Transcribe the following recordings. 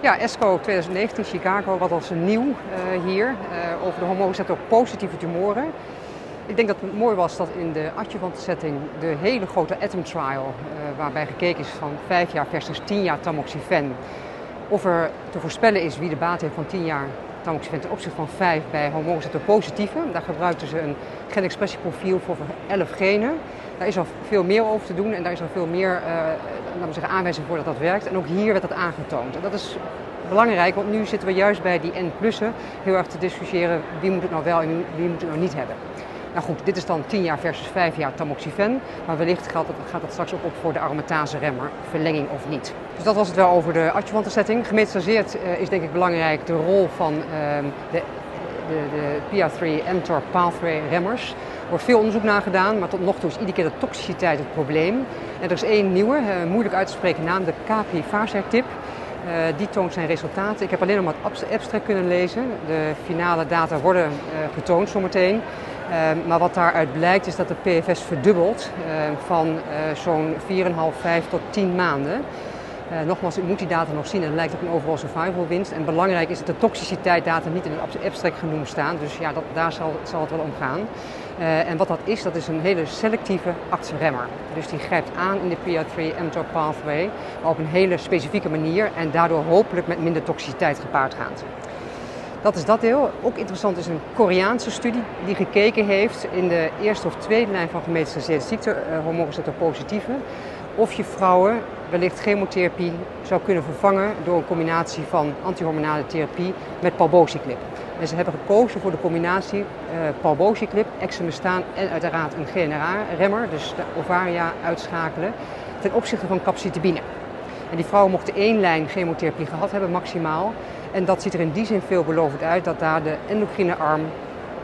Ja, ESCO 2019 Chicago, wat als nieuw uh, hier uh, over de homoreceptor positieve tumoren. Ik denk dat het mooi was dat in de adjuvant setting de hele grote ATOM trial, uh, waarbij gekeken is van 5 jaar versus 10 jaar tamoxifen, of er te voorspellen is wie de baat heeft van 10 jaar tamoxifen ten opzichte van 5 bij homoreceptor positieve. Daar gebruikten ze een genexpressieprofiel voor 11 genen. Daar is al veel meer over te doen en daar is al veel meer we zeggen, aanwijzing voor dat dat werkt. En ook hier werd dat aangetoond. En dat is belangrijk, want nu zitten we juist bij die N-plussen heel erg te discussiëren wie moet het nou wel en wie moet het nou niet hebben. Nou goed, dit is dan 10 jaar versus 5 jaar tamoxifen. Maar wellicht gaat het, gaat straks ook op voor de aromatase remmer, verlenging of niet. Dus dat was het wel over de adjuvante setting. Gemetastaseerd uh, is denk ik belangrijk de rol van uh, de, de, de PI3-mTOR pathway remmers. Er wordt veel onderzoek naar gedaan, maar tot nog toe is iedere keer de toxiciteit het probleem. En er is één nieuwe, uh, moeilijk uit te spreken naam, de Capri-Vasertip. Uh, die toont zijn resultaten. Ik heb alleen nog maar het abstract kunnen lezen. De finale data worden getoond zometeen. Uh, maar wat daaruit blijkt is dat de PFS verdubbelt van zo'n 4,5, 5 tot 10 maanden. Uh, nogmaals, ik moet die data nog zien en het lijkt op een overall survival winst. En belangrijk is dat de toxiciteit data niet in het abstract genoemd staan. Dus ja, dat, daar zal, zal, het wel om gaan. Uh, en wat dat is, dat is een hele selectieve actieremmer. Dus die grijpt aan in de PI3-mTOR pathway, op een hele specifieke manier en daardoor hopelijk met minder toxiciteit gepaard gaat. Dat is dat deel. Ook interessant is een Koreaanse studie die gekeken heeft in de eerste of tweede lijn van gemetastaseerde ziekte, uh, hormoonreceptor positieve, of je vrouwen wellicht chemotherapie zou kunnen vervangen door een combinatie van antihormonale therapie met palbociclib. En ze hebben gekozen voor de combinatie uh, palbociclib, exemestaan en uiteraard een GNRA-remmer, dus de ovaria uitschakelen, ten opzichte van capcitabine. En die vrouwen mochten één lijn chemotherapie gehad hebben maximaal. En dat ziet er in die zin veelbelovend uit dat daar de endocrine arm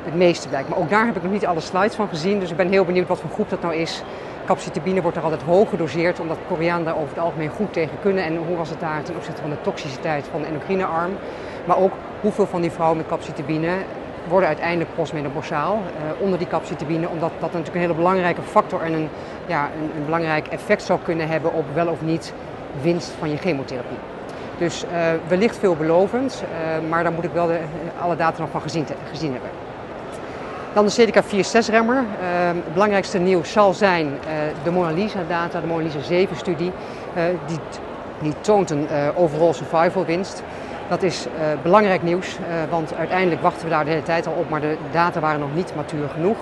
het meeste blijkt. Maar ook daar heb ik nog niet alle slides van gezien, dus ik ben heel benieuwd wat voor groep dat nou is. Capcitabine wordt er altijd hoog gedoseerd, omdat Koreanen daar over het algemeen goed tegen kunnen. En hoe was het daar ten opzichte van de toxiciteit van de endocrine arm. Maar ook hoeveel van die vrouwen met capcitabine worden uiteindelijk postmenopausal uh, onder die capcitabine, omdat dat natuurlijk een hele belangrijke factor en een, ja, een belangrijk effect zou kunnen hebben op wel of niet winst van je chemotherapie. Dus uh, wellicht veelbelovend, uh, maar daar moet ik wel de, alle data nog van gezien, gezien hebben. Dan de CDK4-6-remmer. Uh, het belangrijkste nieuws zal zijn uh, de Mona Lisa-data, de Mona Lisa 7-studie. Uh, die, die toont een overall survival winst. Dat is belangrijk nieuws, want uiteindelijk wachten we daar de hele tijd al op, maar de data waren nog niet matuur genoeg.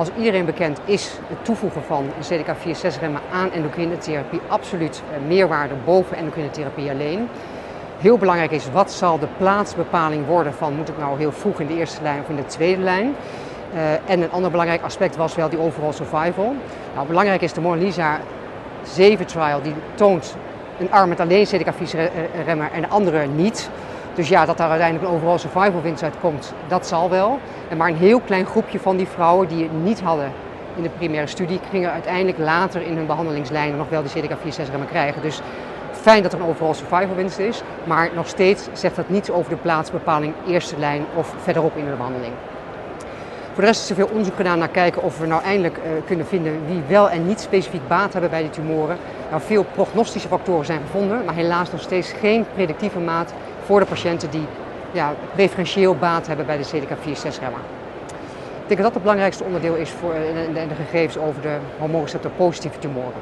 Als iedereen bekend is, het toevoegen van een CDK4-6-remmer aan endocrine therapie absoluut meerwaarde boven endocrine therapie alleen. Heel belangrijk is, wat zal de plaatsbepaling worden van moet ik nou heel vroeg in de eerste lijn of in de tweede lijn? Uh, en een ander belangrijk aspect was wel die overall survival. Nou, belangrijk is de Mona Lisa 7 trial, die toont een arm met alleen CDK4-remmer en de andere niet. Dus ja, dat daar uiteindelijk een overall survival winst uitkomt, dat zal wel. En maar een heel klein groepje van die vrouwen die het niet hadden in de primaire studie, gingen uiteindelijk later in hun behandelingslijnen nog wel die CDK4-6-remmer krijgen. Dus fijn dat er een overall survival winst is, maar nog steeds zegt dat niets over de plaatsbepaling eerste lijn of verderop in de behandeling. Voor de rest is er veel onderzoek gedaan naar kijken of we nou eindelijk uh, kunnen vinden wie wel en niet specifiek baat hebben bij die tumoren. Nou, veel prognostische factoren zijn gevonden, maar helaas nog steeds geen predictieve maat voor de patiënten die ja, preferentieel baat hebben bij de CDK4-6-remmer. Ik denk dat dat het belangrijkste onderdeel is voor de, de, gegevens over de hormoonreceptor positieve tumoren.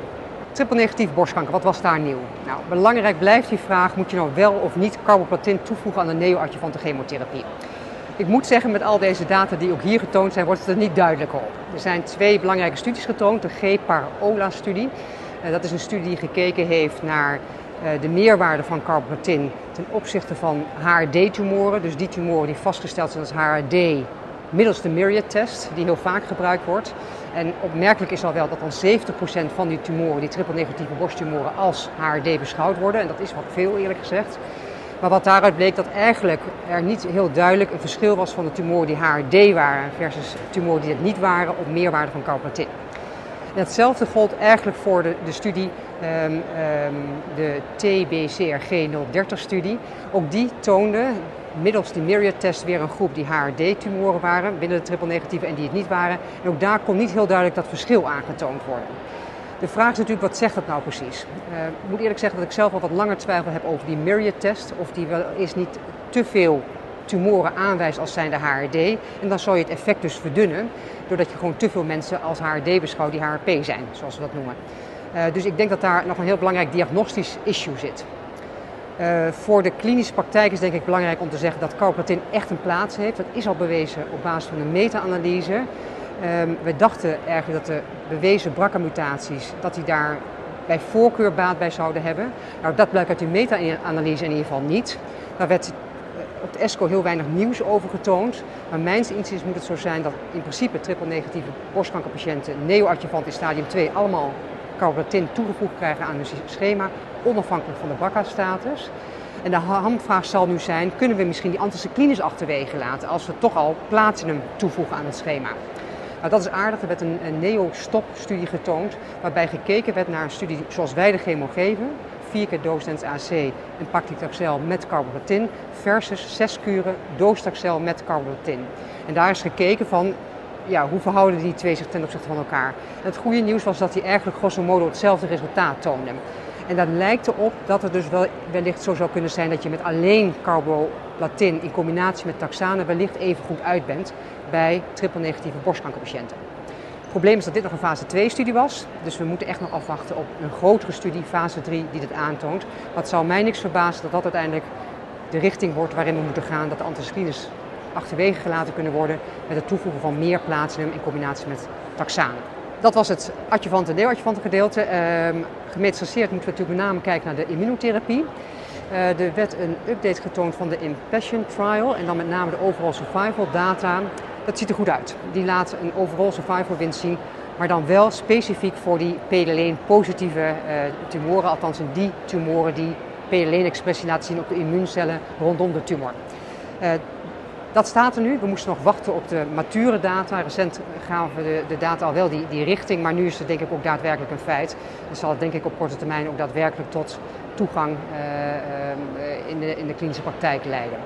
Triple negatief borstkanker, wat was daar nieuw? Nou, belangrijk blijft die vraag, moet je nou wel of niet carboplatin toevoegen aan de neoadjuvante chemotherapie? Ik moet zeggen, met al deze data die ook hier getoond zijn, wordt het er niet duidelijker op. Er zijn twee belangrijke studies getoond. De G-PAR-OLA-studie. Uh, dat is een studie die gekeken heeft naar uh, de meerwaarde van carboplatin ten opzichte van HRD-tumoren. Dus die tumoren die vastgesteld zijn als HRD middels de Myriad-test, die heel vaak gebruikt wordt. En opmerkelijk is al wel dat dan 70% van die tumoren, die triple-negatieve borsttumoren, als HRD beschouwd worden. En dat is wat veel eerlijk gezegd. Maar wat daaruit bleek dat eigenlijk er niet heel duidelijk een verschil was van de tumoren die HRD waren versus tumoren die het niet waren op meerwaarde van carboplatin. En hetzelfde gold eigenlijk voor de, de studie, um, um, de TBCRG030-studie. Ook die toonde middels die Myriad-test weer een groep die HRD-tumoren waren binnen de triple negatieve en die het niet waren. En ook daar kon niet heel duidelijk dat verschil aangetoond worden. De vraag is natuurlijk, wat zegt dat nou precies? Uh, ik moet eerlijk zeggen dat ik zelf al wat langer twijfel heb over die Myriad-test. Of die wel eens niet te veel tumoren aanwijst als zijnde HRD. En dan zou je het effect dus verdunnen, doordat je gewoon te veel mensen als HRD beschouwt die HRP zijn, zoals we dat noemen. Uh, dus ik denk dat daar nog een heel belangrijk diagnostisch issue zit. Uh, voor de klinische praktijk is denk ik belangrijk om te zeggen dat carbapenem echt een plaats heeft. Dat is al bewezen op basis van een meta-analyse. Um, we dachten eigenlijk dat de bewezen BRCA-mutaties, dat die daar bij voorkeur baat bij zouden hebben. Nou, dat blijkt uit die meta-analyse in ieder geval niet. Daar werd op de ESCO heel weinig nieuws over getoond. Maar mijns inziens moet het zo zijn dat in principe triple-negatieve borstkankerpatiënten neoadjuvant in stadium 2 allemaal carbatin toegevoegd krijgen aan hun schema, onafhankelijk van de BRCA-status. En de hamvraag zal nu zijn, kunnen we misschien die anticyclines achterwege laten als we toch al platinum toevoegen aan het schema? Nou, dat is aardig. Er werd een, neo-stop-studie getoond, waarbij gekeken werd naar een studie zoals wij de chemo geven, vier keer docent AC en paclitaxel met carbapetin versus zes kuren docetaxel met carbapetin. En daar is gekeken van ja, hoe verhouden die twee zich ten opzichte van elkaar. Het goede nieuws was dat die eigenlijk grosso modo hetzelfde resultaat toonden. En dat lijkt erop dat het dus wel, wellicht zo zou kunnen zijn dat je met alleen carboplatin in combinatie met taxane wellicht even goed uit bent bij triple-negatieve borstkankerpatiënten. Het probleem is dat dit nog een fase 2-studie was, dus we moeten echt nog afwachten op een grotere studie, fase 3, die dit aantoont. Het zou mij niks verbazen dat dat uiteindelijk de richting wordt waarin we moeten gaan, dat de antisclines achterwege gelaten kunnen worden met het toevoegen van meer platinum in combinatie met taxane. Dat was het adjuvante en neoadjuvante gedeelte. Uh, moeten we natuurlijk met name kijken naar de immunotherapie. Er werd een update getoond van de Impassion Trial en dan met name de overall survival data. Dat ziet er goed uit. Die laat een overall survival winst zien, maar dan wel specifiek voor die PL1-positieve uh, tumoren, althans in die tumoren die PL1-expressie laten zien op de immuuncellen rondom de tumor. Uh, dat staat er nu. We moesten nog wachten op de mature data. Recent gaven de, de data al wel die, die richting, maar nu is het denk ik ook daadwerkelijk een feit. En zal het denk ik op korte termijn ook daadwerkelijk tot toegang uh, uh, in, de, in de klinische praktijk leiden.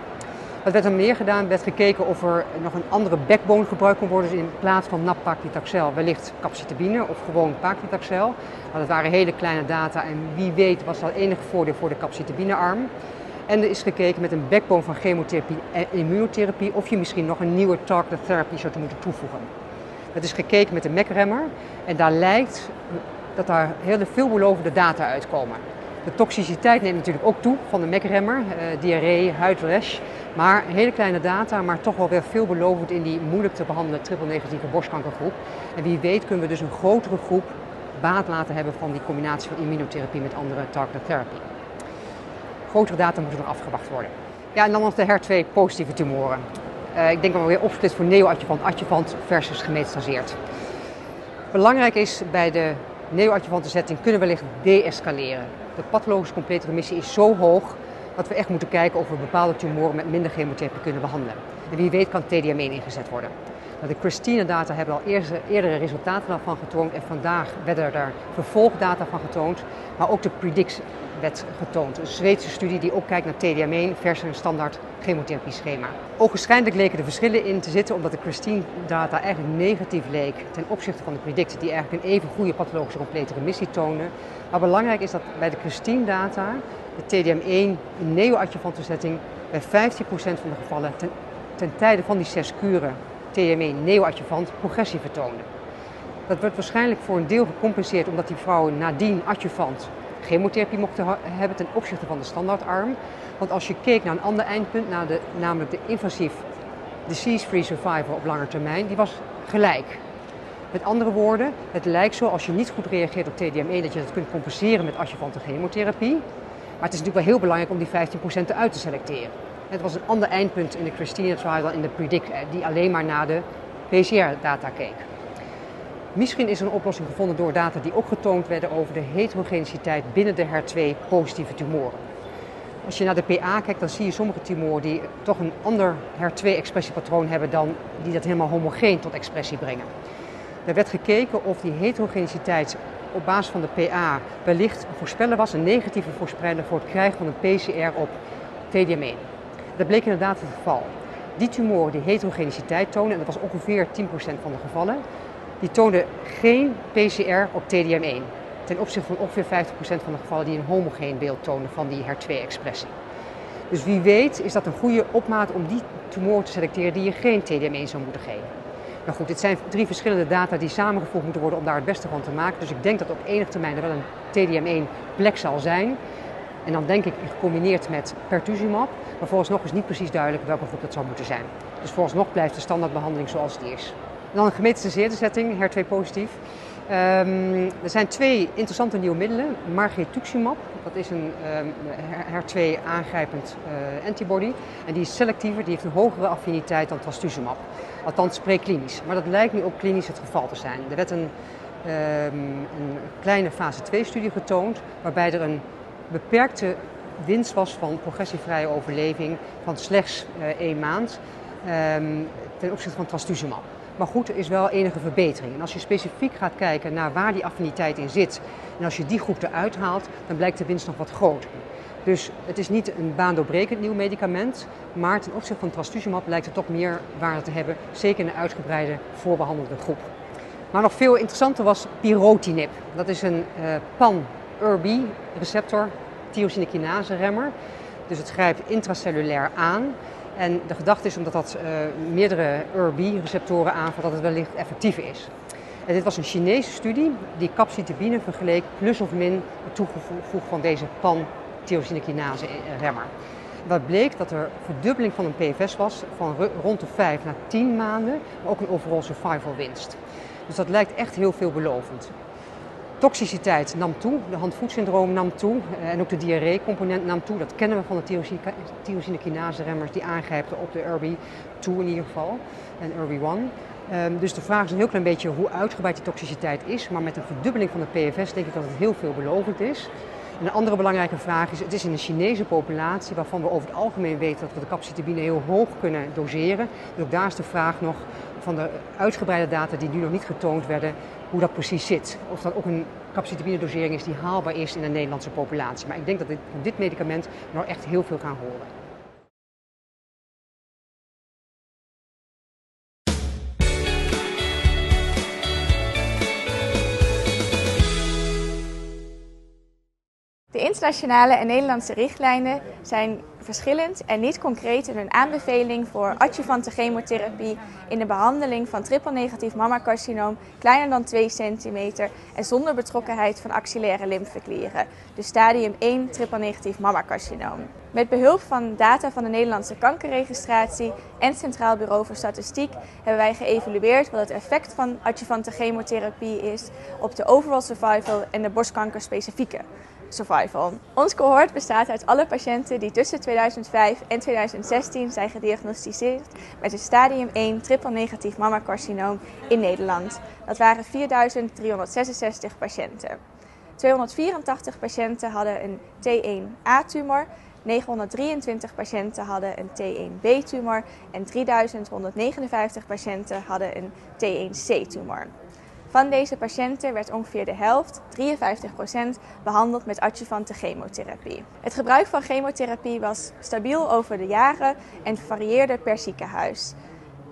Wat werd er meer gedaan? werd gekeken of er nog een andere backbone gebruikt kon worden. Dus in plaats van nab-paclitaxel wellicht capecitabine of gewoon paclitaxel. Dat waren hele kleine data en wie weet was dat enige voordeel voor de capecitabine-arm. En er is gekeken met een backbone van chemotherapie en immunotherapie of je misschien nog een nieuwe targeted therapy zou moeten toevoegen. Het is gekeken met de MEC-remmer en daar lijkt dat daar hele veelbelovende data uitkomen. De toxiciteit neemt natuurlijk ook toe van de MEC-remmer, uh, diarree, huidrash. Maar hele kleine data, maar toch wel weer veelbelovend in die moeilijk te behandelen triple-negatieve borstkankergroep. En wie weet kunnen we dus een grotere groep baat laten hebben van die combinatie van immunotherapie met andere targeted therapy. Grotere data moeten nog afgewacht worden. Ja, en dan nog de HER2-positieve tumoren. Uh, ik denk dat we weer opsplit voor neoadjuvant, adjuvant versus gemetastaseerd. Belangrijk is bij de neoadjuvante setting kunnen we wellicht deescaleren. De pathologische complete remissie is zo hoog dat we echt moeten kijken of we bepaalde tumoren met minder chemotherapie kunnen behandelen. En wie weet kan TDM1 ingezet worden. De Christina-data hebben al eerder, eerdere resultaten daarvan getoond en vandaag werden er vervolgdata van getoond. Maar ook de Predict werd getoond, een Zweedse studie die ook kijkt naar TDM1 versus een standaard chemotherapie-schema. Ogenschijnlijk leken er verschillen in te zitten omdat de Christine-data eigenlijk negatief leek ten opzichte van de Predict, die eigenlijk een even goede pathologische complete remissie toonde. Maar belangrijk is dat bij de Christine-data de TDM1 in neoadjuvante setting bij 15% van de gevallen ten, tijde van die zes kuren TDM1 neoadjuvant progressie vertoonde. Dat wordt waarschijnlijk voor een deel gecompenseerd omdat die vrouwen nadien adjuvant chemotherapie mochten hebben ten opzichte van de standaardarm. Want als je keek naar een ander eindpunt, naar de, namelijk de invasief disease-free survival op lange termijn, die was gelijk. Met andere woorden, het lijkt zo als je niet goed reageert op TDM1 dat je dat kunt compenseren met adjuvante chemotherapie. Maar het is natuurlijk wel heel belangrijk om die 15% eruit te selecteren. Het was een ander eindpunt in de Christina trial dan in de Predict, eh, die alleen maar naar de PCR-data keek. Misschien is er een oplossing gevonden door data die ook getoond werden over de heterogeniciteit binnen de HER2-positieve tumoren. Als je naar de PA kijkt, dan zie je sommige tumoren die toch een ander HER2-expressiepatroon hebben dan die dat helemaal homogeen tot expressie brengen. Er werd gekeken of die heterogeniciteit op basis van de PA wellicht voorspellen was, een negatieve voorspeller voor het krijgen van een PCR op TDM1. Dat bleek inderdaad het geval. Die tumoren die heterogeniciteit tonen, en dat was ongeveer 10% van de gevallen, die toonden geen PCR op TDM1. ten opzichte van ongeveer 50% van de gevallen die een homogeen beeld tonen van die HER2-expressie. Dus wie weet is dat een goede opmaat om die tumor te selecteren die je geen TDM1 zou moeten geven. Nou goed, dit zijn drie verschillende data die samengevoegd moeten worden om daar het beste van te maken. Dus ik denk dat op enige termijn er wel een TDM1 plek zal zijn. En dan denk ik gecombineerd met pertuzumab. Maar vooralsnog is niet precies duidelijk welke groep dat zou moeten zijn. Dus vooralsnog blijft de standaardbehandeling zoals die is. Dan een gemetastaseerde setting, HER2 positief. Um, er zijn twee interessante nieuwe middelen. Margetuximab, dat is een um, HER2 aangrijpend uh, antibody. En die is selectiever, die heeft een hogere affiniteit dan trastuzumab. Althans preklinisch. Maar dat lijkt nu ook klinisch het geval te zijn. Er werd een, um, een kleine fase 2 studie getoond waarbij er een beperkte winst was van progressievrije overleving van slechts uh, één maand ten opzichte van trastuzumab. Maar goed, er is wel enige verbetering. En als je specifiek gaat kijken naar waar die affiniteit in zit, en als je die groep eruit haalt, dan blijkt de winst nog wat groter. Dus het is niet een baandoorbrekend nieuw medicament, maar ten opzichte van trastuzumab lijkt het toch meer waarde te hebben, zeker in een uitgebreide voorbehandelde groep. Maar nog veel interessanter was pirotinib. Dat is een uh, pan-ERB-receptor, tyrosinekinase remmer. Dus het grijpt intracellulair aan. En de gedachte is omdat dat uh, meerdere ERB-receptoren aanvalt, dat het wellicht effectiever is. En dit was een Chinese studie die capcitabine vergeleek plus of min het van deze pan-tyrosinekinase remmer. Wat bleek dat er verdubbeling van een PFS was van rond de 5 naar 10 maanden, ook een overall survival winst. Dus dat lijkt echt heel veelbelovend. Toxiciteit nam toe, de handvoetsyndroom nam toe eh, en ook de diarree-component nam toe. Dat kennen we van de tyrosinekinase-remmers die aangrijpen op de ERB2 in ieder geval en ERB1. Um, dus de vraag is een heel klein beetje hoe uitgebreid die toxiciteit is, maar met een verdubbeling van de PFS denk ik dat het heel veelbelovend is. En een andere belangrijke vraag is, het is in een Chinese populatie waarvan we over het algemeen weten dat we de capcitabine heel hoog kunnen doseren. Dus ook daar is de vraag nog van de uitgebreide data die nu nog niet getoond werden, hoe dat precies zit. Of dat ook een capcitabine dosering is die haalbaar is in de Nederlandse populatie. Maar ik denk dat dit, dit medicament nou echt heel veel gaan horen. De internationale en Nederlandse richtlijnen zijn verschillend en niet concreet in hun aanbeveling voor adjuvante chemotherapie in de behandeling van triple-negatief mammacarcinoom kleiner dan 2 centimeter en zonder betrokkenheid van axillaire lymfeklieren, dus stadium 1 triple-negatief mammacarcinoom. Met behulp van data van de Nederlandse kankerregistratie en Centraal Bureau voor Statistiek hebben wij geëvalueerd wat het effect van adjuvante chemotherapie is op de overall survival en de borstkankerspecifieke survival. Ons cohort bestaat uit alle patiënten die tussen 2005 en 2016 zijn gediagnosticeerd met een stadium 1 triple-negatief mammacarcinoom in Nederland. Dat waren 4.366 patiënten. 284 patiënten hadden een T1A-tumor, 923 patiënten hadden een T1B-tumor en 3159 patiënten hadden een T1C-tumor. Van deze patiënten werd ongeveer de helft, 53%, behandeld met adjuvante chemotherapie. Het gebruik van chemotherapie was stabiel over de jaren en varieerde per ziekenhuis.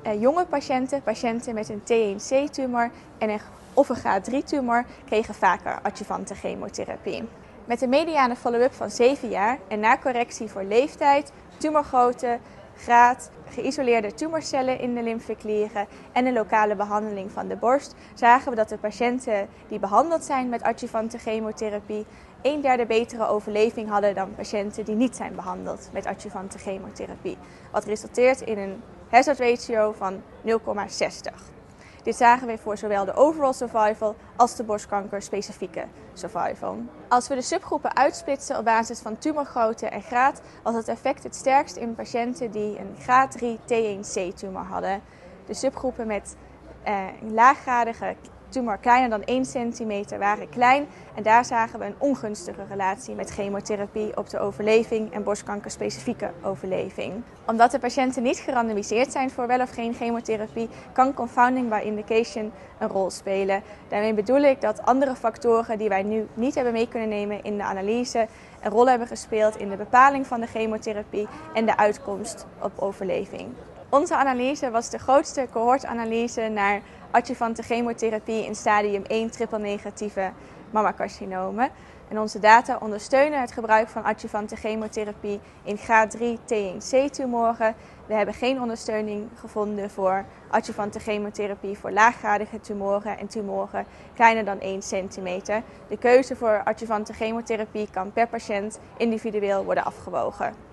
Eh, jonge patiënten, patiënten met een T1C-tumor en een, of een G3-tumor kregen vaker adjuvante chemotherapie. Met een mediane follow-up van 7 jaar en na correctie voor leeftijd, tumorgrootte, graad, geïsoleerde tumorcellen in de lymfeklieren en een lokale behandeling van de borst, zagen we dat de patiënten die behandeld zijn met adjuvante chemotherapie een derde betere overleving hadden dan patiënten die niet zijn behandeld met adjuvante chemotherapie. Wat resulteert in een hazard ratio van 0,60. Dit zagen we voor zowel de overall survival als de borstkanker-specifieke survival. Als we de subgroepen uitsplitsen op basis van tumorgrootte en graad, was het effect het sterkst in patiënten die een graad 3 T1C tumor hadden. De subgroepen met eh, laaggradige tumor kleiner dan 1 centimeter waren klein en daar zagen we een ongunstige relatie met chemotherapie op de overleving en borstkankerspecifieke overleving. Omdat de patiënten niet gerandomiseerd zijn voor wel of geen chemotherapie, kan confounding by indication een rol spelen. Daarmee bedoel ik dat andere factoren die wij nu niet hebben mee kunnen nemen in de analyse een rol hebben gespeeld in de bepaling van de chemotherapie en de uitkomst op overleving. Onze analyse was de grootste cohortanalyse naar adjuvante chemotherapie in stadium 1 triple-negatieve mammacarcinomen. En onze data ondersteunen het gebruik van adjuvante chemotherapie in graad 3 T1C-tumoren. We hebben geen ondersteuning gevonden voor adjuvante chemotherapie voor laaggradige tumoren en tumoren kleiner dan 1 centimeter. De keuze voor adjuvante chemotherapie kan per patiënt individueel worden afgewogen.